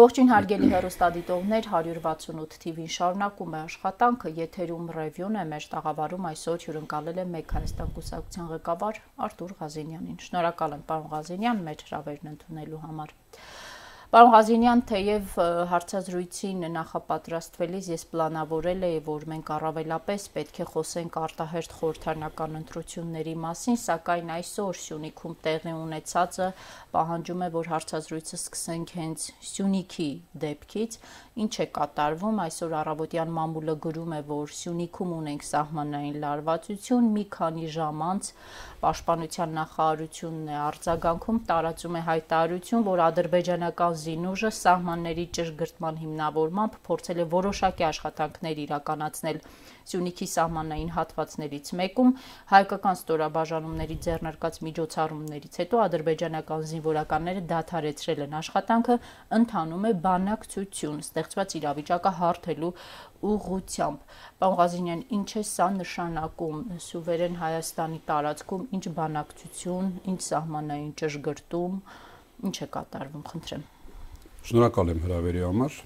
Ողջույն հարգելի հեռուստադիտողներ 168 TV-ին շարունակում է աշխատանքը եթերում ռևյուն է մեր տաղավարում այսօր հյուրընկալել է մեկ Հայաստան կուսակցության ղեկավար Արտուր Ղազենյանին։ Շնորհակալ եմ պարոն Ղազենյան մեր հրավերն ընդունելու համար։ Պարոն Ղազինյան, թեև հարցազրույցին նախապատրաստվելիս ես պլանավորել էի, որ մենք առավելապես պետք է խոսենք արտահերթ խորհրդարանական ընտրությունների մասին, սակայն այսօր Սյունիքում տեղի ունեցածը պահանջում է, որ հարցազրույցը սկսենք հենց Սյունիքի դեպքից, ինչ է կատարվում, այսօր առավոտյան մամուլը գրում է, որ Սյունիքում ունենք սահմանային լարվածություն, մի քանի ժամ անց Պաշտպանության նախարարությունն է արձագանքում, տարածում է հայտարարություն, որ ադրբեջանական զինուժը սահմանների ճշգրտման հիմնավորմամբ փորձել է որոշակի աշխատանքներ իրականացնել Սյունիքի սահմանային հատվածներից մեկում հայկական ստորաբաժանումների ձեռնարկած միջոցառումներից հետո ադրբեջանական զինվորականները դադարեցրել են աշխատանքը, ընթանում է բանակցություն, ստեղծված իրավիճակը հարթելու ուղղությամբ։ Պարոն Ղազինյան, ինչ է սա նշանակում սուվերեն Հայաստանի տարածքում, ինչ բանակցություն, ինչ սահմանային ճշգրտում, ինչ է կատարվում, խնդրեմ։ Շնորհակալ եմ հրավերի համար։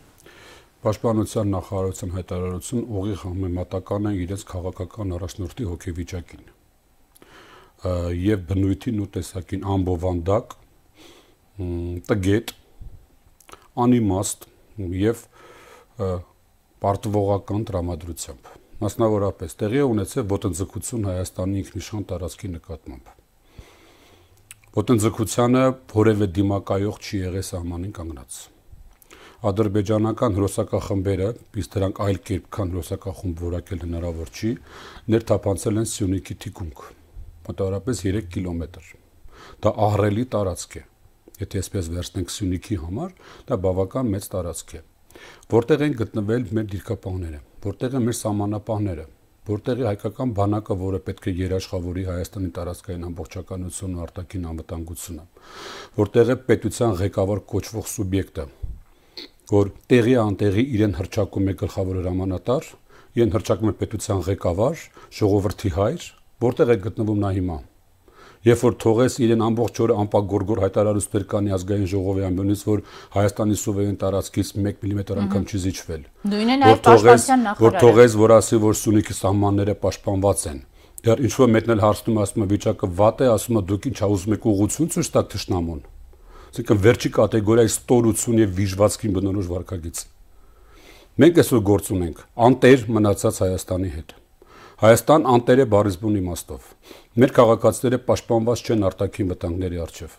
Պաշտպանության նախարարության հայտարարություն ուղիղ համեմատական է իրենց քաղաքական առաջնորդի հոգեվիճակին եւ բնույթին ու տեսակին ամբովանդակ տգետ անիմաստ եւ պարտվողական տրամադրությամբ մասնավորապես տեղի ունեցել ոտնձգություն Հայաստանի ինքնիշխան տարածքի նկատմամբ ոտնձգությանը որևէ դիմակայող չի եղել սահմանին կանգնած ադրբեջանական հրոսակախմբերը, իսկ դրանք այլ կերպ քան հրոսակախումբ որակել հնարավոր չի, ներթափանցել են Սյունիքի թիկունք, մոտավորապես 3 կիլոմետր։ Դա ահռելի տարածք է։ Եթե այսպես վերցնենք Սյունիքի համար, դա բավական մեծ տարածք է։ Որտեղ են գտնվել մեր դիրքապահները, որտեղ են մեր սահմանապահները, որտեղ է հայկական բանակը, որը պետք է երաշխավորի Հայաստանի տարածքային ամբողջականությունն ու արտաքին անվտանգությունը, որտեղ է պետության ղեկավար կոչվող սուբյեկտը, որ տեղի անտեղի իրեն հրճակում է գլխավոր հրամանատար, իրեն հրճակում է պետության ղեկավար, ժողովրդի հայր, որտեղ է գտնվում նա հիմա։ Երբ որ թողես իրեն ամբողջ օրը անպագորգոր հայտարարություններ կանի ազգային ժողովի ամբյոնից, որ Հայաստանի սուվերեն տարածքից 1 մմ անգամ չի զիջվել։ Նույնն է պաշտպանության նախարարը։ Որ թողես, որ ասի, որ Սյունիքի սահմանները պաշտպանված են։ Դեռ ինչ որ մեկն էլ հարցնում ասում է վիճակը վատ է, ասում է դուք ինչ ուզում եք ուղղություն ցույց տաք ճշնամուն այսինքն վերջի կատեգորիայի ստորություն եւ վիժվածքին բնորոշ վարկագիծ։ Մենք այսօր գործ ունենք անտեր մնացած Հայաստանի հետ։ Հայաստան անտեր է բառիզբուն իմաստով։ Մեր քաղաքացիները պաշտպանված չեն արտաքին վտանգների առջև։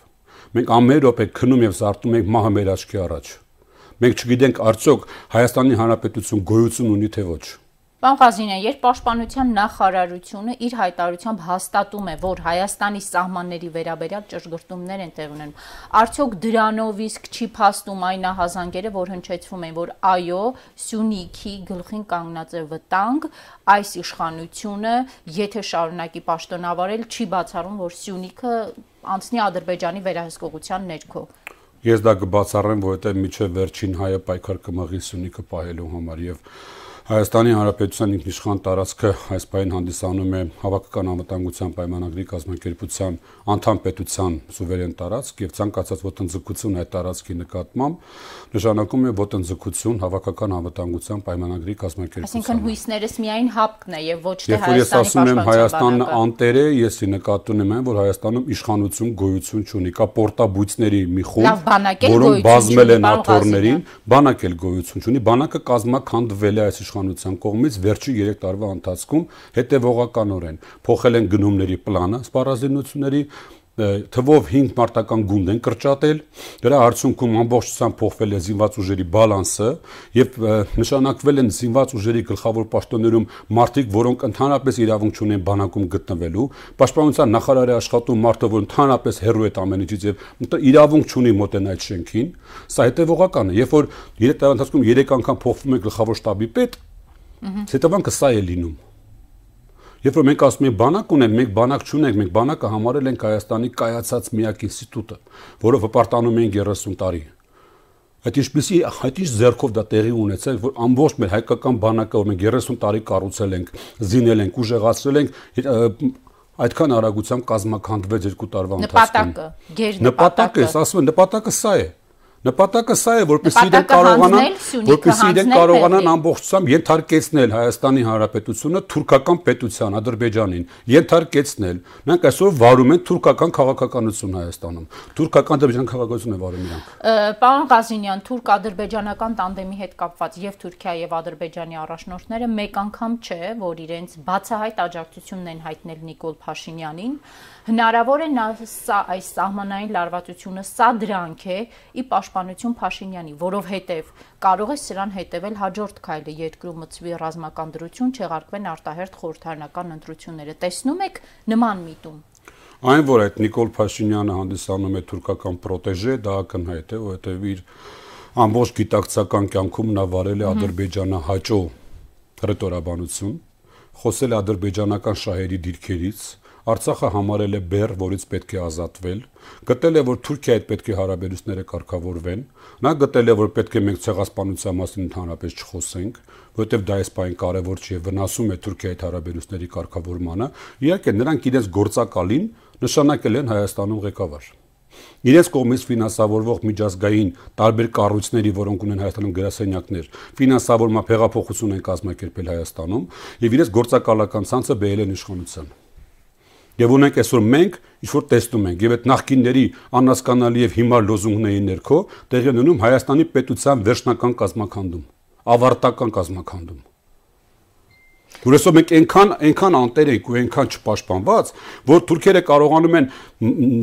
Մենք ամեն րոպե քնում եւ զարտում ենք մահը մեր աչքի առաջ։ Մենք չգիտենք արդյոք Հայաստանի Հանրապետություն գոյություն ունի թե ոչ։ Պարոն Ղազինյան, երբ Պաշտպանության նախարարությունը իր հայտարարությամբ հաստատում է, որ Հայաստանի սահմանների վերաբերյալ ճշգրտումներ են տեղ ունենում, արդյոք դրանով իսկ չի փաստում այն ահազանգերը, որ հնչեցվում են, որ այո, Սյունիքի գլխին կանգնած է վտանգ, այս իշխանությունը, եթե շարունակի պաշտոնավարել, չի բացառում, որ Սյունիքը անցնի Ադրբեջանի վերահսկողության ներքո։ Ես դա կբացառեմ, որովհետև միջև վերջին հայը պայքար կմղի Սյունիքը պահելու համար եւ Հայաստանի Հանրապետության ինքնիշխան տարածքը այս պայն հանդիսանում է հավաքական անվտանգության պայմանագրի կազմակերպության անդամ պետության սուվերեն տարածք եւ ցանկացած ոտնձգություն այդ տարածքի նկատմամբ նշանակում է ոտնձգություն հավաքական անվտանգության պայմանագրի կազմակերպության։ Այսինքն հույսներս միայն հապկն է եւ ոչ թե Հայաստանի պաշտպանության։ Ես ասում եմ Հայաստանն անտեր է, ես նկատում եմ, որ Հայաստանում իշխանություն գոյություն չունի, կա պորտաբույցների մի խումբ, որոնք բազմել են աթոռներին, բանակ էլ գոյություն չունի, բանակը կազմակերպվել է այս իշխանության կողմից վերջի 3 տարվա ընթացքում հետևողականորեն փոխել են գնումների պլանը սպառազինությունների թվով 5 մարտական գունդ են կրճատել, դրա արդյունքում ամբողջությամբ փոխվել է զինված ուժերի բալանսը եւ նշանակվել են զինված ուժերի գլխավոր պաշտոններում մարդիկ, որոնք ընդհանրապես իրավունք չունեն բանակում գտնվելու, պաշտպանության նախարարի աշխատում մարդը, որ ընդհանրապես հերո է ամեն ինչից եւ իրավունք չունի մոտենալ այդ շենքին, սա հետեւողական է։ Երբ որ 3 տարվա ընթացքում 3 անգամ փոխվում է գլխավոր շտաբի պետ, հետևանքը սա է լինում Երբ որ մենք ասում ենք բանակ ունենք, մենք բանակ չունենք, մենք բանակը համարել ենք Հայաստանի կայացած միակ ինստիտուտը, որը վպարտանում ենք 30 տարի։ Այդ ինչպեսի այդ ինչ ձեռքով դա տեղի ունեցել, որ ամբողջ մեր հայկական բանակը, որ մենք 30 տարի կառուցել ենք, զինել ենք, ուժեղացրել ենք, այդքան արագությամբ կազմակերպվեց երկու տարվա ընթացքում։ Նպատակը, գեր նպատակը, ասում եմ, նպատակը սա է։ Նպատակը սա է, որպեսզի իրենք կարողանան, որպեսզի իրենք կարողանան ամբողջությամբ ենթարկեցնել Հայաստանի Հանրապետությունը թուրքական պետության Ադրբեջանին, ենթարկեցնել։ Նրանք այսօր վարում են թուրքական քաղաքականություն Հայաստանում։ Թուրքական ադրբեջան քաղաքականություն է վարում իրանք։ Պարոն Ղազինյան, թուրք-ադրբեջանական տանդեմի հետ կապված եւ Թուրքիա եւ Ադրբեջանի առաջնորդները մեկ անգամ չէ, որ իրենց բացահայտ աջակցությունն են հայտնել Նիկոլ Փաշինյանին Հնարավոր է նա սա այս սահմանային լարվածությունը սա դրանք է ի պաշտպանություն Փաշինյանի, որովհետև կարող է սրան հետևել հաջորդ քայլը երկրում մցվի ռազմական դրություն, չեղարկվեն արտահերթ խորհրդարանական ընտրությունները։ Տեսնում եք նման միտում։ Այն որ այդ Նիկոլ Փաշինյանը հանդիսանում է թուրքական պրոտեժե, դա ակնհայտ է, որովհետև իր ամբողջ գիտակցական կյանքում նա վարել է Ադրբեջանը հաճո հռետորաբանություն, խոսել ադրբեջանական շահերի դիրքերից, Արցախը համարել է բեռ, որից պետք է ազատվել, գտել է, որ Թուրքիայի հետ պետք է հարաբերությունները կարգավորվեն, նա գտել է, որ պետք է մենք ցեղասպանության մասին ընդհանրապես չխոսենք, որովհետև դա այս պայն կարևոր չի եւ վնասում է Թուրքիայի հարաբերությունների կարգավորմանը։ Իհարկե, նրանք իրենց գործակալին նշանակել են Հայաստանում ղեկավար իրենց կողմից ֆինանսավորվող միջազգային տարբեր կառույցների, որոնք ունեն Հայաստանում գրասենյակներ, ֆինանսավորման փեղափոխություն են կազմակերպել Հայաստանում եւ իրենց գործակալական ցանցը բերել են իշխանության։ Եվ ունենք այսօր մենք ինչ որ տեսնում ենք եւ այդ նախկինների անհասկանալի եւ հիմար լոզունգների ներքո տեղի ունենում Հայաստանի պետության վերջնական կազմակերպում, ավարտական կազմակերպում։ Որովհետեւ մենք այնքան այնքան անտեր ենք ու այնքան չպաշտպանված, որ թուրքերը կարողանում են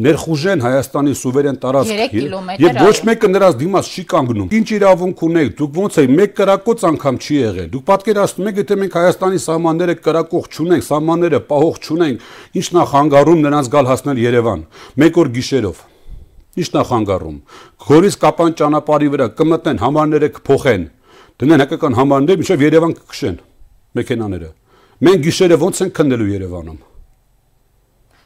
ներխուժեն Հայաստանի սուվերեն տարածք եւ ոչ մեկը նրանց դիմաց չի կանգնում։ Ինչ իրավունք ունեք, դուք ոնց է մեկ կրակոց անգամ չի եղել։ Դուք պատկերացնում եք, եթե մենք Հայաստանի սահմանները կրակող չունենք, սահմանները պահող չունենք, ինչ նախանգարում նրանց գալ հասնել Երևան, մեկ օր գիշերով։ Ինչ նախանգարում։ Գորիս կապան ճանապարհի վրա կմտնեն, համարները կփոխեն։ Դնեն հակական համարներ, մինչև Երևան կքշեն մեքենաները։ Մենք գիշերը ոնց ենք քննելու Երևանում։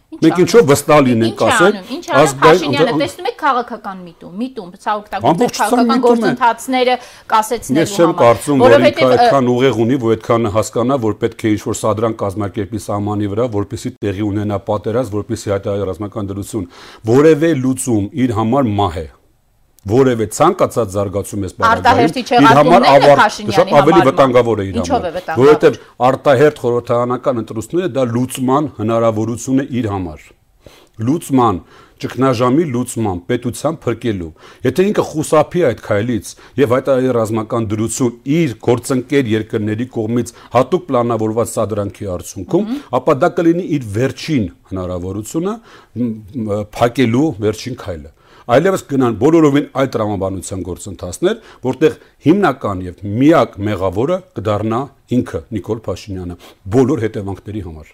Մենք ինչով վստահ լինենք ասել, ազգային տեսնում եք քաղաքական միտում, միտում, օգտագործել քաղաքական գործընթացները կասեցնելու համար։ Ես չեմ կարծում, որ ինքը այդքան ուղեղ ունի, որ այդքան հասկանա, որ պետք է ինչ-որ սադրան կազմակերպի սահմանի վրա, որպեսզի տեղի ունենա պատերազմ, որպեսզի հայտարարի ռազմական դրություն։ Որևէ լուծում իր համար մահ է որևէ ցանկացած զարգացում ես բաղադրում իր համար ավարտ ավելի վտանգավոր է իր համար որովհետև արտահերթ խորհրդարանական ընտրությունները դա լուծման հնարավորություն է իր համար լուծման ճգնաժամի լուծման պետության փրկելու եթե ինքը խուսափի այդ քայլից եւ հայտարարի ռազմական դրություն իր գործընկեր երկրների կողմից հատուկ պլանավորված սադրանքի արդյունքում ապա դա կլինի իր վերջին հնարավորությունը փակելու վերջին քայլը այլևս գնան բոլորովին այլ տրամաբանության գործընթացներ, որտեղ հիմնական եւ միակ մեղավորը կդառնա ինքը Նիկոլ Փաշինյանը բոլոր հետևանքների համար։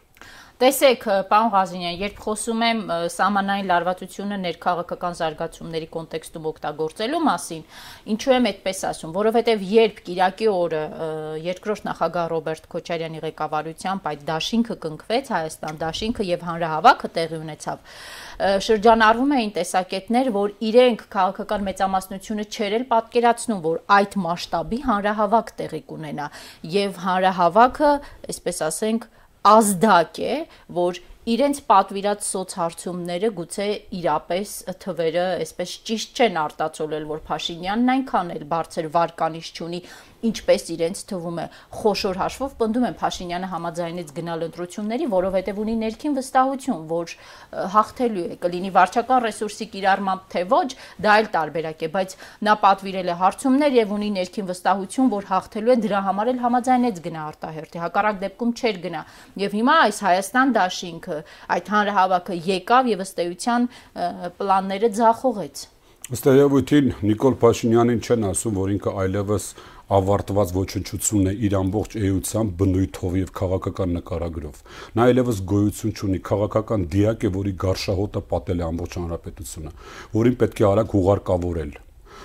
Տեսեք, պարոն Ղազինյան, երբ խոսում եմ սահմանային լարվածությունը ներքաղաքական զարգացումների կոնտեքստում օգտագործելու մասին, ինչու եմ այդպես ասում, որովհետև երբ Կիրակի օրը երկրորդ նախագահ Ռոբերտ Քոչարյանի ղեկավարությամբ այդ դաշինքը կնքվեց Հայաստան դաշինքը եւ հանրահավաքը տեղի ունեցավ, շրջանառվում էին տեսակետներ, որ իրենք քաղաքական մեծամասնությունը չեր էլ պատկերացնում, որ այդ մասշտաբի հանրահավաք տեղի կունենա եւ հանրահավաքը, այսպես ասենք, ազդակ է, որ իրենց պատվիրած սոցհարցումները գուցե իրապես թվերը այսպես ճիշտ չեն արտացոլել, որ Փաշինյանն այնքան էլ բարձր վարկանիշ չունի, ինչպես իրենց թվում է խոշոր հաշվով պնդում են Փաշինյանը համաձայնեց գնալ ընտրությունների, որովհետև ունի ներքին վստահություն, որ հաղթելու է, կլինի վարչական ռեսուրսի կիրառմամբ թե ոչ, դա այլ տարբերակ է, բայց նա պատվիրել է հարցումներ եւ ունի ներքին վստահություն, որ հաղթելու է, դրա համար էլ համաձայնեց գնա արտահերթի։ Հակառակ դեպքում չէր գնա։ Եվ հիմա այս Հայաստան դաշինքը, այդ հանրահավաքը եկավ եւ ըստ էության պլանները ձախողեց։ Ըստ էության Նիկոլ Փաշինյանին չեն ասում, որ ինքը այլևս ավարտված ոչնչությունն է իր ամբողջ էությամբ, բնույթով եւ քաղաքական նկարագրով։ Նա այլևս գոյություն չունի, քաղաքական դիակ է, որի գարշահոտը պատել է ամբողջ հանրապետությունը, որին պետք է արագ ուղարկավորել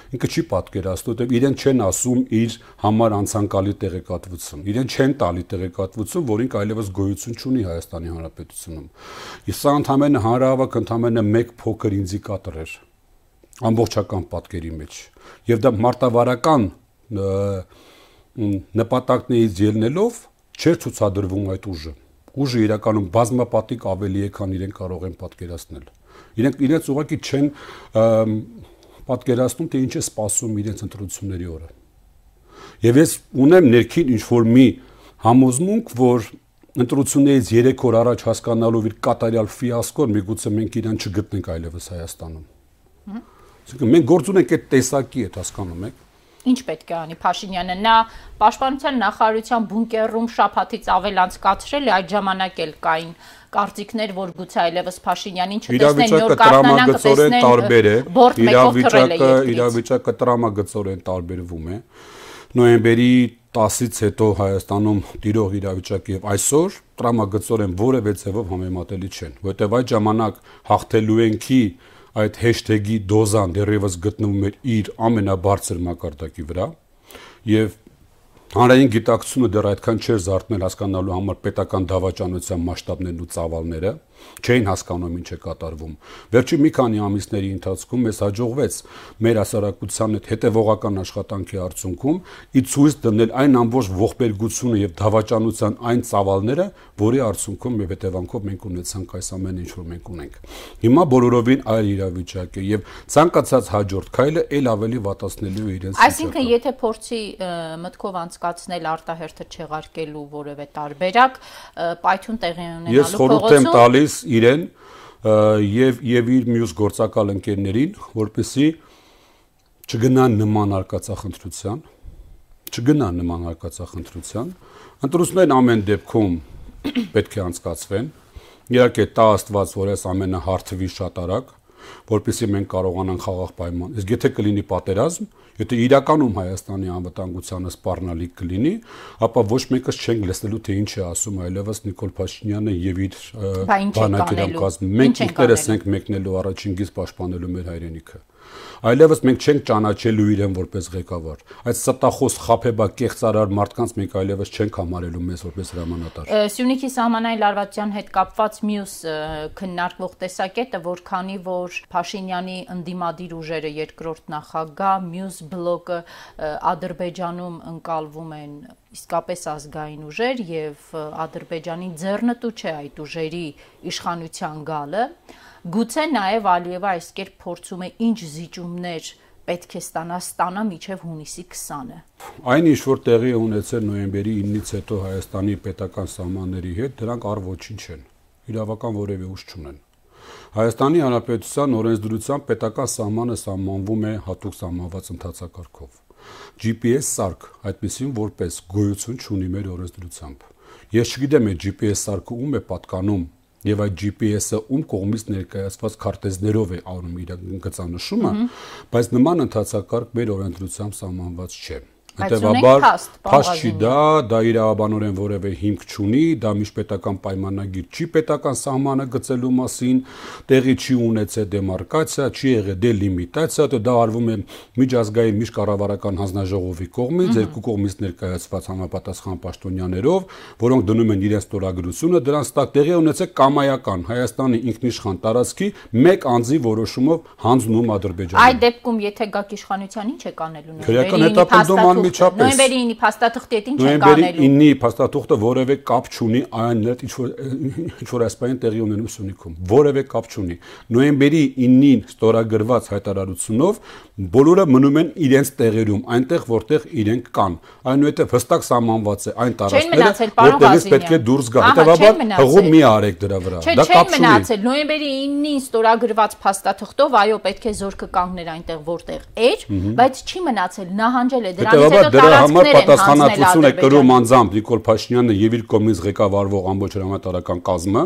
ինքը չի պատկերացնում, որտեղ իրեն չեն ասում իր համար անցանկալի տեղեկատվություն։ Իրեն չեն տալի տեղեկատվություն, որ ինքը այլևս գոյություն չունի Հայաստանի Հանրապետությունում։ Իսկ սա ընդհանրապես հանրահավաք ընդհանրապես մեկ փոքր ինդիկատոր էր ամբողջական պատկերի մեջ։ Եվ դա մարտավարական նպատակներից ելնելով չէր ցուցադրվում այդ ուժը։ Ուժը իրականում բազմապատիկ ավելի է, քան իրենք կարող են պատկերացնել։ Իրենք իրենց ուղղակի չեն պատկերացնում, թե ինչ է սպասում իրենց ընտրությունների օրը։ Եվ ես ունեմ ներքին ինչ որ մի համոզմունք, որ ընտրություններից 3 օր առաջ հասկանալով իր կատարյալ ֆիասկոն միգուցե մենք իրան չգտնենք այլևս Հայաստանում։ Այսինքն մենք գործ ունենք այդ տեսակի հետ հասկանում եք ինչ պետք է անի Փաշինյանը նա պաշտպանության նախարարության բունկերում շփաթից ավել անցկացրել է այդ ժամանակ էլ կային կարծիքներ որ գուցե այլևս Փաշինյանին չտեսնեն նոր կառնանան կտեսնեն տարբեր է իրավիճակը իրավիճակը տրամագծորեն տարբերվում է նոյեմբերի 10-ից հետո Հայաստանում տիրող իրավիճակը եւ այսօր տրամագծորեն որևէ ձևով համեմատելի չեն, որտեղ այդ ժամանակ հաղթելու ենքի այդ հեշթեգի դոզան դեռևս գտնվում էր իր ամենաբարձր մակարդակի վրա եւ հանրային գիտակցությունը դեռ այդքան չէր զարթնել հասկանալու համար պետական դավաճանության մասշտաբներն ու ծավալները չէին հասկանում ինչ է կատարվում։ Վերջի մի քանի ամիսների ընթացքում մեզ հաջողվեց մեր հասարակության հետ հետևողական աշխատանքի արդյունքում ի ցույց դնել այն ամբողջ ողբերգությունը եւ դավաճանության այն ծավալները, որի արդյունքում եւ հետևանքով մենք ունեցանք այս ամենը ինչ որ մենք ունենք։ Հիմա բոլորովին այլ իրավիճակ է եւ ցանկացած հաջորդ քայլը ել ավելի վատացնելու իրենց Այսինքն եթե փորձի մտքով անցկացնել արտահերթը չեղարկելու որևէ տարբերակ, պայթուն տեղի ունենալու փողոցում Ես խորհուրդ եմ տալիս իրեն եւ եւ իր մյուս գործակալ ընկերներին, որպեսի չգնան նման արկածախնդրության, չգնան նման արկածախնդրության, ընտրություններն ամեն դեպքում պետք է անցկացվեն։ Իհարկե, տա Աստված, որ այս ամենը հարթվի շատ արագ, որպեսզի մենք կարողանանք խաղաղ պայման։ Իսկ եթե կլինի պատերազմ, եթե իրականում Հայաստանի անվտանգությանը սպառնալիք կլինի, ապա ոչ մեկս չենք լսելու թե ինչ է ասում այլևս Նիկոլ Փաշինյանը եւ իր բանակերամ կազմը։ Մենք ինքներս ենք մեկնելու առաջին գիծ պաշտպանելու մեր հայրենիքը այլևս մենք չենք ճանաչելու իրեն որպես ղեկավար։ Այդ ստախոս խափեբա կեղծարար մարդկանց մենք այլևս չենք համարելու մեզ որպես հրամանատար։ Սյունիքի սահմանային լարվածության հետ կապված մյուս քննարկվող տեսակետը, որքանի որ Փաշինյանի ընդդիմադիր ուժերը երկրորդ նախագահ, մյուս բլոկը Ադրբեջանում ընկալվում են իսկապես ազգային ուժեր եւ Ադրբեջանի ձեռնտու չէ այդ ուժերի իշխանության գալը, Գուցե նաև Ալիևը այս կերպ փորձում է ինչ զիջումներ պետք է ստանա ստանա միջև հունիսի 20-ը։ Այն ինչ որ տեղի ունեցել նոյեմբերի 9-ից հետո Հայաստանի պետական սահմանների հետ, դրանք առ ոչինչ են։ Իրավական որևէ ուժ չունեն։ Հայաստանի Հանրապետության օրենսդրությամբ պետական սահմանը սահմանվում է հատուկ սահմանված ընթացակարգով։ GPS սարք այդպեսին որպես գոյություն չունի մեր օրենսդրությամբ։ Ես չգիտեմ այդ GPS սարքը ում է պատկանում եւ այդ GPS-ը ում կողմից ներկայացված քարտեզներով է անում իր գծանշումը, բայց նման ընթացակարգ մեր օրենսդրությամբ սահմանված չէ։ Հետևաբար փաստ չի դա, դա իրավաբանորեն որևէ հիմք չունի, դա միջպետական պայմանագիր չի պետական սահմանը գծելու մասին, տեղի չի ունեցել դեմարկացիա, չի եղել դելիմիտացիա, դա արվում է միջազգային միջկառավարական հանձնաժողովի կողմից, երկու կողմից ներկայացված համապատասխան պաշտոնյաներով, որոնք դնում են իրենց ստորագրությունը, դրանց տակ տեղի ունեցել կամայական Հայաստանի ինքնիշխան տարածքի մեկ անձի որոշումով հանձնում Ադրբեջանը։ Այդ դեպքում եթե գաք իշխանության ինչ է կանելու նույնիսկ։ Քրեական հետապնդում անմիջապես նոյեմբերի 9-ի փաստաթղթի հետ ինչ է կանելու։ Նոյեմբերի 9-ի փաստաթղթը որևէ կապ չունի այն հետ ինչ որ ինչ որ այսպայն տեղի ունենում Սյունիքում։ Որևէ կապ չունի։ Նոյեմբերի 9-ին ստորագրված հայտարարությունով բոլորը մնում են իրենց տեղերում, այնտեղ որտեղ իրենք կան։ Այնուհետև հստակ սահմանված է այն տարածքները, որտեղից պետք է դուրս գա։ Հետևաբար հղում մի արեք դրա վրա։ Դա կապ չունի։ մնացել նոյեմբերի 9-ին ստորագրված փաստաթղթով, այո, պետք է զորքը կանգներ այնտեղ որտեղ էր, բայց չի մնացել նահանջել է դրանից հետո դրա համար պատասխանատվություն է կրում անձամբ Նիկոլ Փաշինյանը եւ իր կողմից ղեկավարվող ամբողջ հրամանատարական կազմը,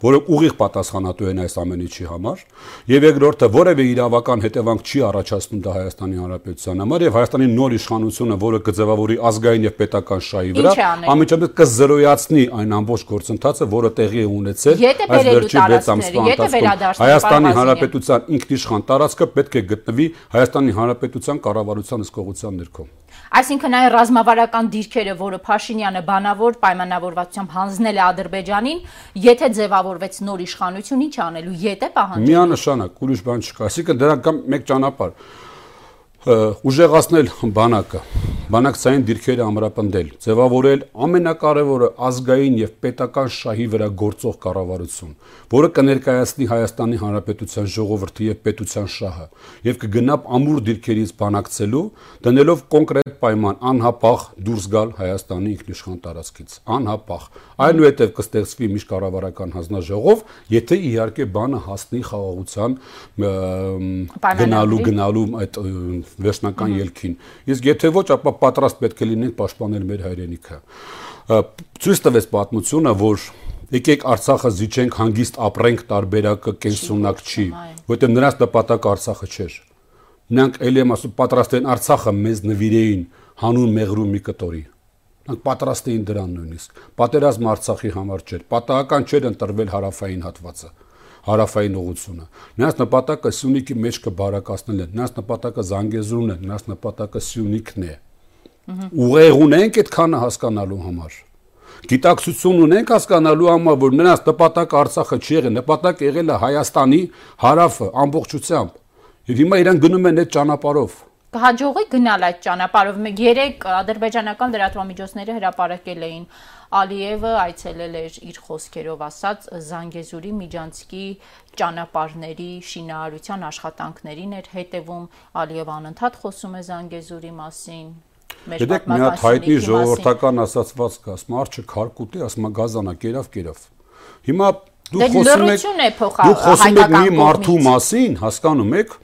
որը ուղիղ պատասխանատու են այս ամեն ինչի համար, եւ երկրորդը որևէ իրավական հետևանք չի առաջացնում դա Հայաստանի Հանրապետության համար եւ Հայաստանի նոր իշխանությունը, որը կձևավորի ազգային եւ պետական շահի վրա, ամիջապես կզրոյացնի այն ամբողջ գործընթացը, որը տեղի է ունեցել այս վերջի 6 ամսվա ընթացքում։ Հայաստանի Հանրապետության ինքնիշխան տարածքը պետք է գտնվի Հայաստանի Հանրապետության կառավարության ըսկողության ներքո։ Այսինքն այն ռազմավարական դիրքերը, որը Փաշինյանը բանավոր պայմանավորվածությամբ հանձնել է Ադրբեջանին, եթե ձևավորվեց նոր իշխանություն, ի՞նչ անելու, եթե պահանջել։ Միանշանակ, ուրիշ բան չկա։ Այսինքն դրանք կամ մեկ ճանապարհ ուժեղացնել բանակը, բանակցային դիրքերը ամրապնդել, ձևավորել ամենակարևորը ազգային եւ պետական շահի վրա գործող կառավարություն, որը կներկայացնի Հայաստանի Հանրապետության ժողովրդի եւ պետության շահը եւ կգնա ամուր դիրքերից բանակցելու, դնելով կոնկրետ պայման անհապաղ դուրս գալ Հայաստանի ինքնիշխան տարածքից, անհապաղ։ Այնուհետև կստեղծվի միջկառավարական հանձնաժողով, եթե իհարկե բանը հասնի խաղաղության գնալու գնալու այդ վերջնական ելքին։ Իսկ եթե ոչ, ապա պատրաստ պետք է լինենք պաշտպանել մեր հայրենիքը։ Ցույց տվեց պատմությունը, որ եկեք Արցախը զիջենք հանգիստ ապրենք տարբերակը կենսունակ չի, որովհետև նրանց նպատակը Արցախը չէր։ Նրանք ելի եմ ասում պատրաստ են Արցախը մեզ նվիրեին հանուն մեղրու մի կտորի։ Նրանք պատրաստ էին դրան նույնիսկ։ Պատերազմ Արցախի համար չէր։ Պատահական չէր ընտրվել հարավային հատվածը հարավային ուղությունը։ Նրանց նպատակը Սյունիքի մեջ կբարակացնելն է, նրանց նպատակը Զանգեզուրն է, նրանց նպատակը Սյունիքն է։ Ուղեղ ունենք այդքանը հասկանալու համար։ Գիտակցություն ունենք հասկանալու համար, որ նրանց նպատակը Արցախը չի եղել, նպատակ եղել է Հայաստանի հարավը ամբողջությամբ։ Եվ հիմա իրան գնում են այդ ճանապարհով կհաջողի գնալ այդ ճանապարհով։ Մեկ երեք ադրբեջանական լրատվամիջոցները հրապարակել էին Ալիևը այցելել էր իր խոսքերով ասած Զանգեզուրի Միջանցքի ճանապարհների շինարարության աշխատանքներին էր հետևում Ալիևը անընդհատ խոսում է Զանգեզուրի մասին մեր պատմական մի հատ հայտնի ժողովրդական ասացված կա, ասում արջը քարկուտի, ասում գազանա, կերավ, կերավ։ Հիմա դու խոսում եք դու խոսում եք մի մարդու մասին, հասկանում եք,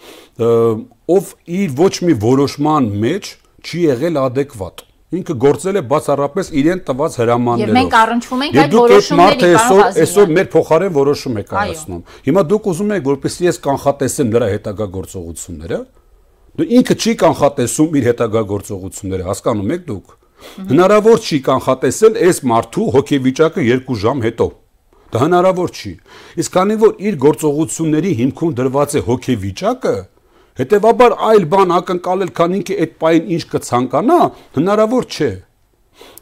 ով իր ոչ մի որոշման մեջ չի եղել adekvat ինքը գործել է բացառապես իրեն տված հրամաններով։ Եվ մենք առնչվում ենք այդ որոշումների այսօր այսօր մեր փոխարեն որոշում է կայացնում։ Հիմա դուք ուզում եք որպեսզի ես կանխատեսեմ նրա հետագա գործողությունները։ Դու ինքը չի կանխատեսում իր հետագա գործողությունները, հասկանում եք դուք։ Հնարավոր չի կանխատեսել այս մարդու հոգեվիճակը 2 ժամ հետո։ Դա հնարավոր չի։ Իսկ քանի որ իր գործողությունների հիմքում դրված է հոգեվիճակը, Հետևաբար այլ բան ակնկալել, քան ինքը այդ պայն ինչ կցանկանա, հնարավոր չէ։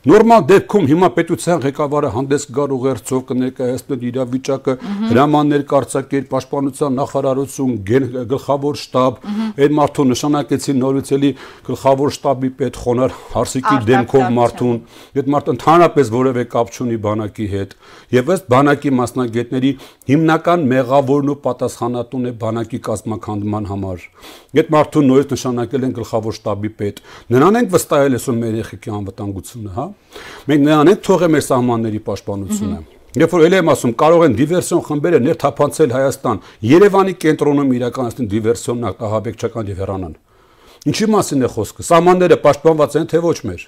Նորմալ դեպքում հիմա պետության ղեկավարը հանդես գար ուղերձով կներկայացնել իրավիճակը, հրամաններ կարձակեր պաշտպանության նախարարություն, գլխավոր շտաբ, այդ մարդուն նշանակեցին նորից էլի գլխավոր շտաբի պետ խոնար հարսիկի դեմքով մարդուն, այդ մարդ ընդհանրապես որևէ կապ չունի բանակի հետ։ Եվ ըստ բանակի մասնագետների հիմնական մեղավորն ու պատասխանատուն է բանակի կազմակերպման համար։ Այդ մարդուն նորից նշանակել են գլխավոր շտաբի պետ։ Նրան ենք վստահել այսօր մեր երեխեքի անվտանգությունը, հա։ Մենք նրան ենք թողել մեր սահմանների պաշտպանությունը։ Երբ որ ելի եմ ասում, կարող են դիվերսիոն խմբերը ներթափանցել Հայաստան, Երևանի կենտրոնում իրականացնել դիվերսիոն ահաբեկչական եւ հեռանան։ Ինչի մասին է խոսքը։ Սահմանները պաշտպանված են թե ոչ մեր։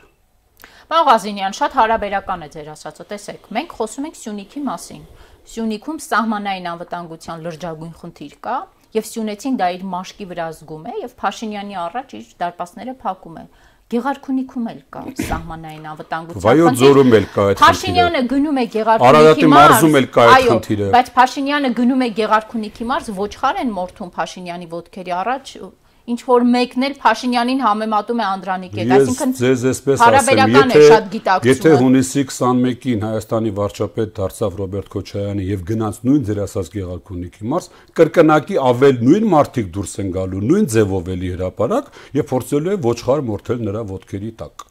Պարոն Ղազինյան, շատ հարաբերական է ձեր ասածը, տեսեք, մենք խոսում ենք Սյունիքի մասին։ Սյունիքում սահմանային անվտանգության լրջագույն խնդիր կա, եւ Սյունեցին դա իր մաշկի վրա զգում է եւ Փաշինյանի առաջ իր դարպասները փակում է։ Գեղարքունիքում էլ կա սահմանային անվտանգության խնդիր։ Վայոց ձորում էլ կա այդ խնդիրը։ Փաշինյանը գնում է Գեղարքունիքի մարզ։ Արարատի մարզում էլ կա այդ խնդիրը։ Բայց Փաշինյանը գնում է Գեղարքունիքի մարզ, ոչխար են մորթում Փաշինյանի ոտքերի առաջ ինչ որ մեկն էլ Փաշինյանին համեմատում է Անդրանիկ հետ, այսինքն ձեզ էսպես ասեմ, եթե եթե հունիսի 21-ին Հայաստանի վարչապետ դարձավ Ռոբերտ Քոչարյանը եւ գնաց նույն ձեր ասած Գեղարքունիքի մարզ, կրկնակի ավել նույն մարտիկ դուրս են գալու, նույն ձևով էլի հրաապարակ եւ փորձելու են ոչխար մորթել նրա ոտքերի տակ։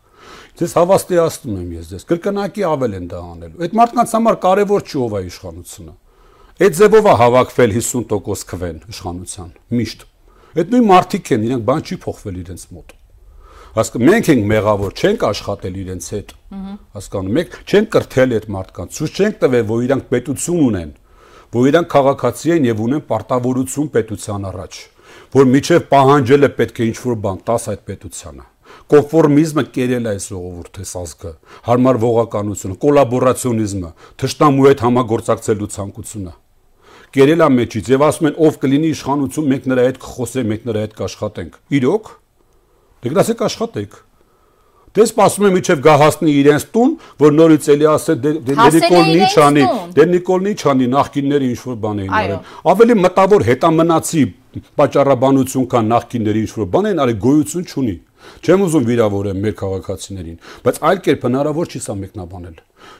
Ձեզ հավաստիացնում եմ ես ձեզ, կրկնակի ավել են դա անելու։ Այդ մարդկանց համար կարևոր չի ով է իշխանությունը։ Այդ ձևով է հավաքվել 50% քվեն իշխանության։ Միշտ Այդ նույն մարդիկ են, իրանք բան չի փոխվել իրենց մոտ։ Հասկ մենք ենք մեղավոր, չենք աշխատել իրենց հետ։ Հասկանում եք, չենք կրթել այդ մարդկանց, ցույց չենք տվել, որ իրանք պետություն ունեն, որ իրանք քաղաքացի են եւ ունեն պարտավորություն պետության առաջ, որ միջև պահանջել է պետք է ինչ-որ բան տաս այդ պետությանը կոնֆորմիզմը կերել է այս ժողովուրդի ազգը, հարմար ողականությունը, կոլաբորացիոնիզմը, թշնամու հետ համագործակցելու ցանկությունը կերել է մեջից եւ ասում են ով կլինի իշխանություն, մենք նրա հետ կխոսենք, մենք նրա հետ կաշխատենք։ Իրոք։ Դե գնացեք աշխատեք։ Դե սպասում եմ իջև գա հասնի իրենց տուն, որ նորից էլի ասե դե, դե Նիկոլն ինչ անի, դե Նիկոլն ինչ անի, նախկինները ինչ որ բան էին արել։ Ավելի մտավոր հետամնացի պատճառաբանություն կան նախկինների ինչ որ բան են արել, գոյություն չունի։ Չեմ ուզում վիրավորեմ մեր քաղաքացիներին, բայց այլ կերպ հնարավոր չի սա մեկնաբանել։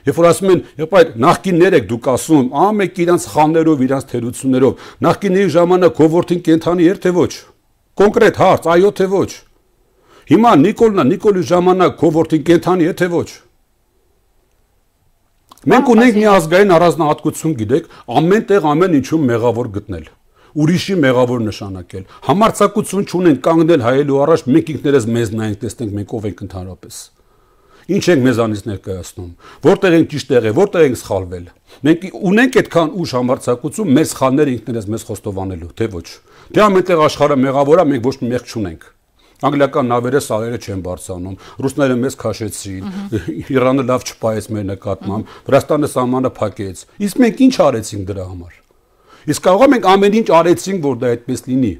Երբ որ ասում են, երբ այդ նախկիններ եք դուք ասում, ամեկ իրանց խաններով, իրանց թերություններով, նախկինների ժամանակ հովորտին կենթանի էր թե ոչ։ Կոնկրետ հարց, այո թե ոչ։ Հիմա Նիկոլնա, Նիկոլի ժամանակ քո որդին կենթանի է թե ոչ։ Մենք ունենք մի ազգային առանձնահատկություն, գիտեք, ամեն տեղ ամեն ինչում մեղավոր գտնել ուրիշի մեղավոր նշանակել։ Համարցակություն չունեն կանգնել հայելու առաջ մենք ինքներս մեզ նայենք, տեսնենք մենք ով ենք ընդհանրապես։ Ինչ ենք մեզանից ներկայացնում։ Որտեղ ենք ճիշտ եղել, որտեղ ենք սխալվել։ Մենք ունենք այդքան ուժ համարցակություն մեր սխալները ինքներս մեզ խոստովանելու, թե ոչ։ Դե ամենտեղ աշխարհը մեղավոր է, մենք ոչ մի մեղ չունենք։ Անգլիական նավերը սարերը չեն բարձանում, ռուսները մեզ քաշեցին, Իրանը լավ չպայեց մեր նկատմամբ, Վրաստանը սահմանը փակեց։ Իսկ մենք ինչ արեցինք դրա համար։ Իսկ կարող ենք ամեն ինչ արեցինք, որ դա այդպես լինի։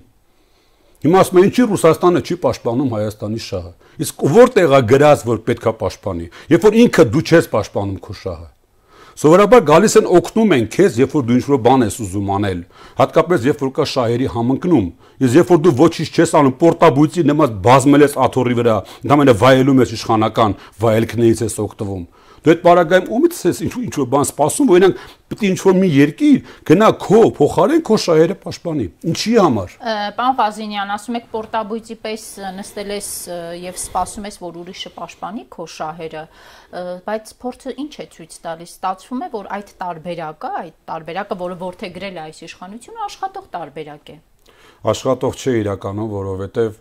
Հիմա ասում են, ինչի Ռուսաստանը չի պաշտպանում Հայաստանի շահը։ Իսկ որտեղ է գրած, որ պետքա պաշտպանի, երբ որ ինքը դու չես պաշտպանում քո շահը։ Սովորաբար գալիս են օգնում են քեզ, երբ որ դու ինչ-որ բան ես ուզում անել, հատկապես երբ որ կա շահերի համընկնում։ Իսկ երբ որ դու ոչինչ չես անում, պորտաբույցի նման բազմել ես աթոռի վրա, ընդամենը վայելում ես իշխանական վայելքներից ես օգտվում դու այդ պարագայում ումից ես ինչ ինչ որ բան սպասում, որ այնանք պետք է ինչ որ մի երկիր գնա քո փոխարեն քո շահերը պաշտպանի։ Ինչի համար։ Պարոն Ղազինյան, ասում եք պորտաբույծի պես նստել ես եւ սպասում ես, որ ուրիշը պաշտպանի քո շահերը, բայց փորձը ինչ է ցույց տալիս։ Ստացվում է, որ այդ տարբերակը, այդ տարբերակը, որը որթե գրել է այս իշխանությունը, աշխատող տարբերակ է։ Աշխատող չէ իրականում, որովհետեւ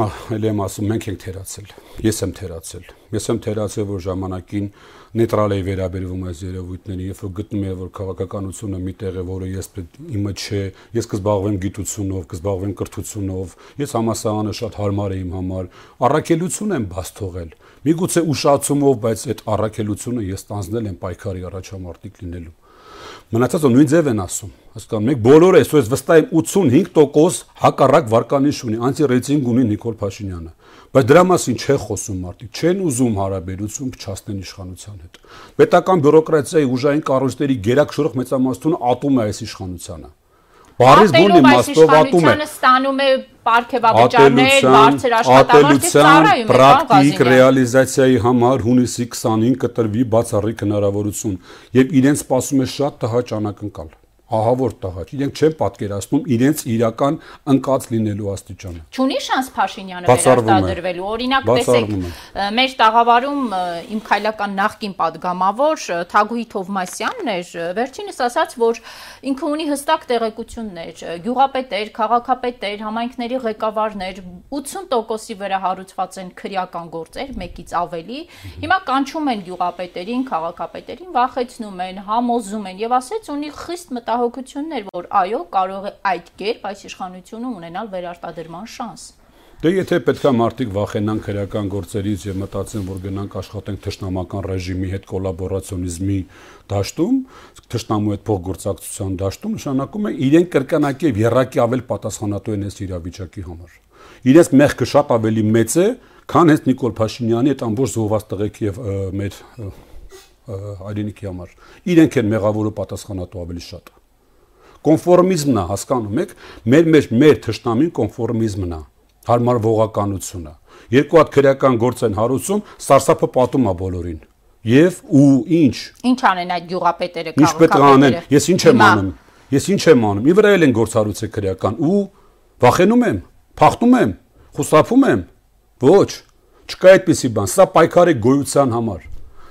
Ահ, եմ ասում, մենք ենք թերացել։ Ես եմ թերացել։ Ես եմ թերացել, որ ժամանակին նեյտրալ էի վերաբերվում այս երևույթներին, երբ որ գտնում եմ, որ քաղաքականությունը մի տեղ է, որը ես իմը չէ, ես կզբաղվեմ գիտությունով, կզբաղվեմ կրթությունով, ես համասարանը շատ հարմար է իմ համար, առաքելություն եմ բաց թողել։ Միգուցե ուշացումով, բայց այդ առաքելությունը ես տանձնել եմ պայքարի առաջամարտիկ լինելու մնացածը նույն ձև են ասում։ Հասկանում եք, բոլորը այսօր վստահ եմ 85% հակառակ վարկանիշ ունի, անտի-ռեյտինգ ունի Նիկոլ Փաշինյանը։ Բայց դրա մասին չէ խոսում մարդիկ, չեն ուզում հարաբերություն փչացնեն իշխանության հետ։ Պետական բյուրոկրատիայի ուժային կառույցների գերակշռող մեծամասնությունը ատում է այս իշխանությանը Բարից բուն իմաստով ատում է։ Ստանում է պարգևաբճարներ, բարձր աշխատավարձ ծառայում է պրակտիկ ռեալիզացիայի համար հունիսի 20-ին կտրվի բացառիկ հնարավորություն եւ իրենց սպասում է շատ տհաճ անակնկալ ահավոր տղա, իրենք չեն պատկերացնում իրենց իրական ընկած լինելու աստիճանը։ Չունի շանս Փաշինյանը վերարտադրվելու։ Օրինակ, տեսեք, մեր տաղավարում իմ քայլական նախկին падգամավոր Թագուհի Թովմասյանն էր, վերջինս ասաց, որ ինքը ունի հստակ տեղեկություններ, գյուղապետեր, քաղաքապետեր, համայնքների ղեկավարներ 80%-ի վրա հարուցված են քրեական գործեր, մեկից ավելի։ Հիմա կանչում են գյուղապետերին, քաղաքապետերին, վախեցնում են, համոզում են եւ ասեց ունի խիստ մտահոգ մտահոգություններ, որ այո, կարող է այդ կերպ այս իշխանությունը ունենալ վերարտադրման շանս։ Դե եթե պետքա մարդիկ վախենան քրեական գործերից եւ մտածեն, որ գնանք աշխատենք թշնամական ռեժիմի հետ կոլաբորացիոնիզմի դաշտում, թշնամու հետ փոխգործակցության դաշտում, նշանակում է իրենք կրկնակի եւ երրակի ավել պատասխանատու են այս իրավիճակի համար։ Իրենց մեղքը շատ ավելի մեծ է, քան հենց Նիկոլ Փաշինյանի այդ ամբողջ զոհված տղեկի եւ մեր հայրենիքի համար։ Իրենք են մեղավորը պատասխանատու ավելի շատ կոնֆորմիզմն է, հասկանում եք, մեր մեջ մեր թշնամին կոնֆորմիզմն է, հարմարվողականությունը։ Երկու հատ քրեական գործ են հարուցում, սարսափը պատում է բոլորին։ Եվ ու ինչ։ Ինչ անեն այդ գյուղապետերը, քաղաքապետերը։ Ինչ պետք է անեն։ Ես ինչ եմ անում։ Ես ինչ եմ անում։ Ի վրա էլ են գործ հարուցել քրեական ու վախենում եմ, փախտում եմ, խուսափում եմ։ Ոչ, չկա այդպիսի բան։ Սա պայքար է գոյության համար։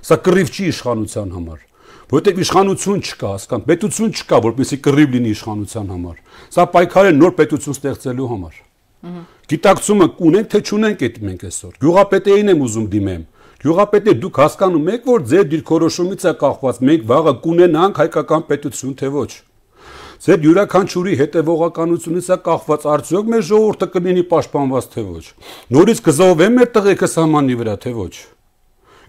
Սա կռիվ չի իշխանության համար որովհետև իշխանություն չկա, հասկան, պետություն չկա, որպեսզի կռիվ լինի իշխանության համար։ Սա պայքար է նոր պետություն ստեղծելու համար։ Գիտակցումը կունենք թե չունենք այդ մենք այսօր։ Գյուղապետերին եմ ուզում դիմեմ։ Գյուղապետը դուք հասկանում եք, որ ձեր դիրքորոշումից է կախված, մենք վաղը կունենանք հայկական պետություն թե ոչ։ Ձեր յուրաքանչյուրի հետևողականությունից է կախված արդյոք մեր ժողովուրդը կլինի պաշտպանված թե ոչ։ Նորից կզոհվեն մեր տղեկը սահմանի վրա թե ոչ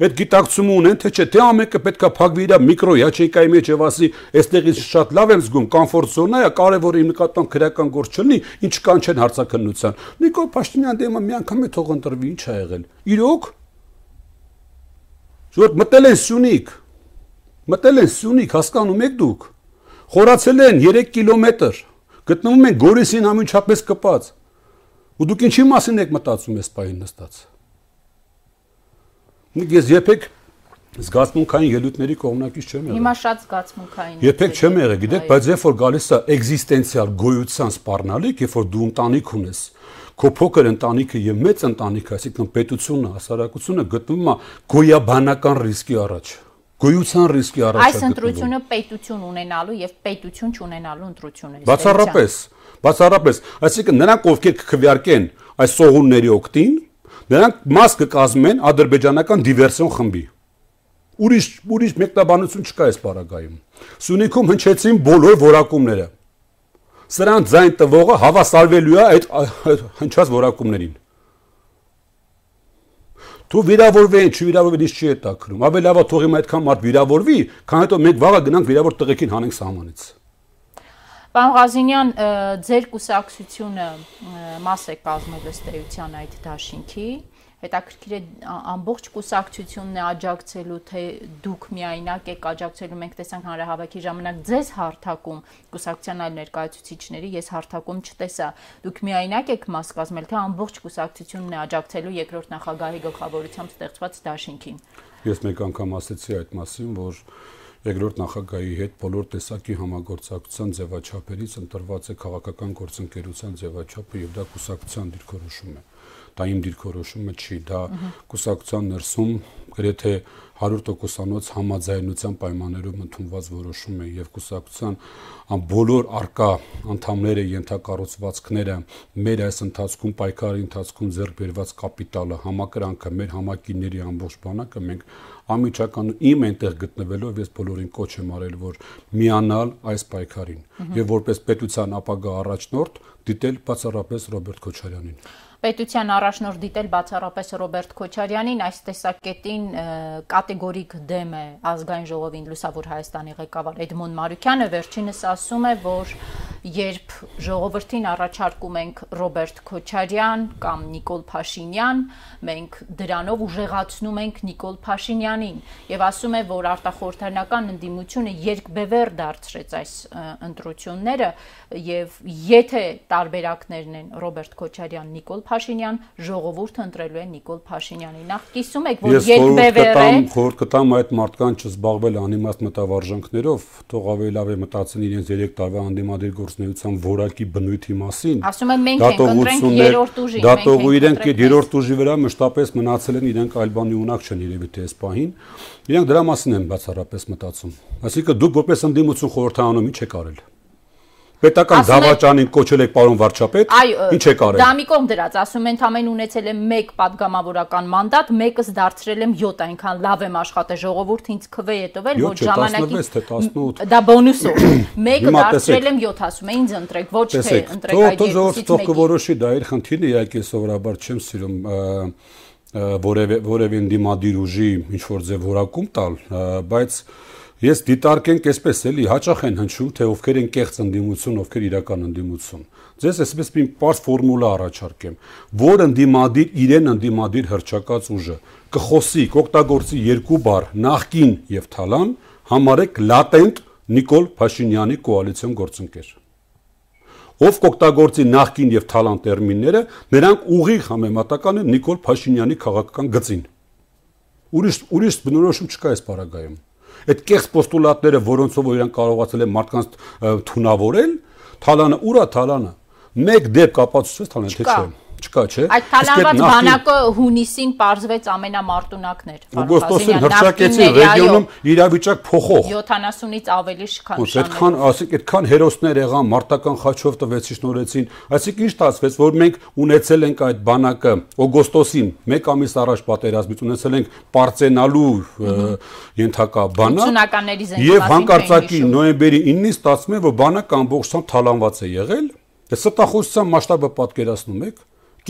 այդ գիտակցումը ունեն, թե չէ, թե ամենը պետքա փակվի իր միկրո յաչեյկայի մեջ եւ ասի, այստեղից շատ լավ եմ զգում, կոմֆորտ զոնա է, կարևոր իմ նկատմամբ քրեական գործ չլինի, ինչ կանչեն հարցակնության։ Նիկոլ Փաշինյան դեմը մի անգամ է թող ընտրվի, ինչ ա եղել։ Իրոք Ժողովուրդ մտել են Սյունիք։ Մտել են Սյունիք, հասկանում եք դուք։ Խորացել են 3 կիլոմետր։ Գտնվում են Գորիսին ամենչապես կպած։ Ու դուք ինչի մասին եք մտածում այս պահին նստած։ Ես երբեք զգացմունքային ելույթների կողմնակից չեմ եղել։ Հիմա շատ զգացմունքային։ Երբեք չեմ եղել, գիտեք, բայց երբ որ գալիս է էգզիստենցիալ գոյության սպառնալիք, երբ որ դու ընտանիք ունես, քո փոքր ընտանիքը եւ մեծ ընտանիքը, այսինքն պետությունը, հասարակությունը գտնվում է գոյաբանական ռիսկի առաջ գոյության ռիսկի առաջ Այս ընտրությունը պետություն ունենալու եւ պետություն չունենալու ընտրություն է։ Բացառապես, բացառապես, այսինքն նրանք ովքեր կքվյարկեն այս սողունների օկտին, նրանք մաս կկազմեն ադրբեջանական դիվերսիոն խմբի։ Ուրիշ ուրիշ մեկնաբանություն չկա այս բaragայում։ Սյունիքում հնչեցին բոլոր որակումները։ Սրանց ձայն տվողը հավասարվելու է այդ հնչած որակումներին։ Դու վիրավորվեն, չվիրավորվեն ինչ չի հետաքրում։ Ավելի լավ է թողի մա այդքան մարդ վիրավորվի, քան հետո մենք վաղը գնանք վիրավոր տղեկին հանենք սահմանից։ Պարոն Ղազինյան, ձեր կուսակցությունը մաս է կազմել ըստ էության այդ դաշինքի հետաքրքիր է ամբողջ կուսակցությունն է աջակցելու թե դուք միայնակ եք աջակցելու մենք տեսանք հանրահավաքի ժամանակ ձեզ հարթակում կուսակցության այլ ներկայացուցիչների ես հարթակում չտեսա դուք միայնակ եք մաս կազմել թե ամբողջ կուսակցությունն է աջակցելու երկրորդ նախագահի գլխավորությամբ ստեղծված դաշինքին ես մեկ անգամ ասացի այդ մասին որ երկրորդ նախագահի հետ բոլոր տեսակի համագործակցության ձևաչափերից ընտրված է քաղաքական գործընկերության ձևաչափը եւ դա կուսակցության դիրքորոշում է դա իմ դիրքորոշումը չի, դա կուսակցության ներսում գրեթե 100%-անոց համաձայնության պայմաններով ընդունված որոշում է եւ կուսակցության բոլոր արկա անդամները ենթակառուցվածքները մեր այս ընթացքում պայքարի ընթացքում ձեռք բերված կապիտալը համակրանքը մեր համակիների ամբողջ բանակը մենք ամիջական իմ այնտեղ գտնվելով ես բոլորին կոչ եմ արել որ միանալ այս պայքարին եւ որպես պետության ապագա առաջնորդ դիտել բացառապես Ռոբերտ Քոչարյանին պետության առաջնորդ դիտել բացառապես Ռոբերտ Քոչարյանին այս տեսակետին կատեգորիկ դեմ է ազգային ժողովին լուսավոր Հայաստանի ղեկավար Էդմոն Մարուկյանը վերջինս ասում է որ երբ ժողովրդին առաջարկում ենք Ռոբերտ Քոչարյան կամ Նիկոլ Փաշինյան մենք դրանով ուժեղացնում ենք Նիկոլ Փաշինյանին եւ ասում է որ արտախորհրդանական ընդդիմությունը երկբևեռ դարձրեց այս ընտրությունները եւ եթե տարբերակներն են Ռոբերտ Քոչարյան Նիկոլ Փաշինյան, ժողովուրդը ընտրելու է Նիկոլ Փաշինյանի։ Նախ կիսում եք, որ երկբևեր է։ Ես խորհուրդ կտամ այդ մարդկանց չզբաղվել անիմաստ մտավարժանքներով, թող ավելի լավ է մտածեն իրենց 3 տարվա անդիմադիր գործնեության որակի բնույթի մասին։ Ասում եմ մենք ենք ընտրենք երրորդ ուժի, Դատողու իրենք երրորդ ուժի վրա մշտապես մնացել են իրենք այլ բանի ունակ չեն երևի թե այս պահին։ Իրենք դրա մասին են բացառապես մտածում։ Այսինքն դուք որպես ընդդիմություն խորհրդանում ինչ եք արել պետական դավաճանին կոչել եք պարոն վարչապետ, ինչ եք արել։ Դա մի կողմ դրած, ասում են ամեն ունեցել եմ 1 падգամավորական մանդատ, մեկս դարձրել եմ 7, այնքան լավ եմ աշխատել ժողովուրդը ինձ քվե է տվել, ոչ ժամանակի 16 թե 18։ Դա բոնուսով։ Մեկը դարձրել եմ 7, ասում են ինձ ընտրեք, ոչ թե ընտրեք այդ երկուսից մեկը։ Թող կորոշի դա իր խնդիրն է, իհարկե սովորաբար չեմ սիրում որևէ որևէ դիմադիր ուժի ինչ որ ձև որակում տալ, բայց Ես դիտարկենք այսպես էլի հաճախ են հնչում թե ովքեր են կեղծ ընդդիմություն, ովքեր իրական ընդդիմություն։ Ձեզ այսպես մի պարզ ֆորմուլա առաջարկեմ, որ ընդդիմադիր իրեն ընդդիմադիր հրճակած ուժը կխոսի, կօգտագործի երկու բառ՝ նախքին եւ թալան, համարեք լատենտ Նիկոլ Փաշինյանի կոալիցիոն գործընկեր ով կօգտագործի նախքին եւ թալան տերմինները, նրանք ուղիղ համեմատական են Նիկոլ Փաշինյանի քաղաքական գծին։ Ուրիշ ուրիշ բնորոշում չկա այս բaragայում այդ կեղծ պոստուլատները, որոնցով որ իրենք կարողացել են մարդկանց թունավորել, թալանը ուրա թալանը։ Մեկ դեպք ապացուցվեց թալանը թե չէ չկա, չէ։ Այդ թալանված բանակը հունիսին parzվեց ամենամարտունակներ։ Օգոստոսին հրճակեցին ռեգիոնում իրավիճակ փոխող։ 70-ից ավելի շքան։ Այդքան, ասենք, այդքան հերոսներ եղան, մարտական խաչով տվեցի շնորհեցին։ Այսինքն ինչ ստացվեց, որ մենք ունեցել ենք այդ բանակը օգոստոսին 1 ամիս առաջ պատերազմից ունեցել ենք պարծենալու ենթակա բանակ։ Եվ հանկարծակի նոյեմբերի 9-ին ստացվում է, որ բանակը ամբողջությամբ թալանված է եղել։ Դե ստախոսության մասշտաբը պատկերացնում եք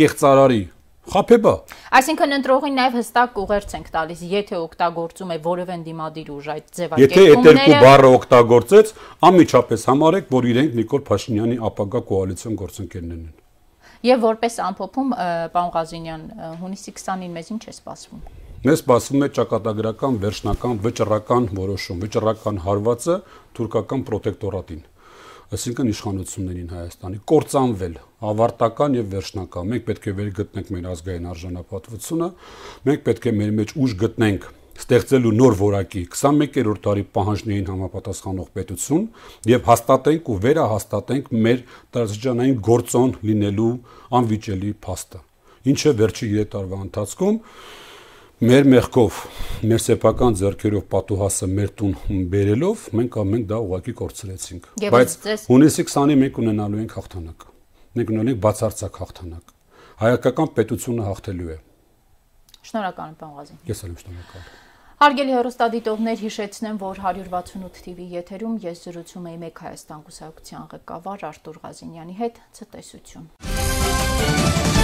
կեղծարարի խափեբա այսինքն ընտրողին նաև հստակ ուղերձ ենք տալիս. Եթե օգտագործում է որևէ դիմադիր ուժ այդ ձևակերպումները եթե այդ երկու բառը օգտագործեց անմիջապես համարեք որ իրենք Նիկոլ Փաշինյանի ապագա կոալիցիոն գործընկերներն են եւ որպես ամփոփում պարոն Ղազինյան հունիսի 20-ին մեզ ինչ է սպասվում? Մեզ սպասվում է ճակատագրական վերջնական վճռական որոշում, վճռական հարվածը թուրքական պրոտեկտորատին այսինքն իշխանություններին Հայաստանի կործանվել ավարտական եւ վերջնական։ Մենք պետք է վերգտնենք մեր ազգային արժանապատվությունը, մենք պետք է մեր մեջ ուժ գտնենք ստեղծելու նոր որակի 21-րդ դարի պահանջներին համապատասխանող պետություն եւ հաստատենք ու վերահաստատենք մեր տարածաշրջանային գործոն լինելու անվիճելի փաստը ինչը վերջի 3 տարվա ընթացքում մեր մեղքով, մեր սեփական ձեռքերով պատուհասը մեր տուն բերելով մենք ամենք դա ուղակի կորցրեցինք։ Բայց հունիսի 20-ին մենք ունենալու ենք հաղթանակ։ Մենք ունենալու ենք բացարձակ հաղթանակ։ Հայկական պետությունը հաղթելու է։ Շնորհակալ եմ, պարոն Ղազին։ Ես էլ եմ շնորհակալ։ Հարգելի հեռուստադիտողներ, հիշեցնեմ, որ 168 TV եթերում ես զրուցում եի Մեկ Հայաստան կուսակցության ղեկավար Արտուր Ղազինյանի հետ։ Ցտեսություն։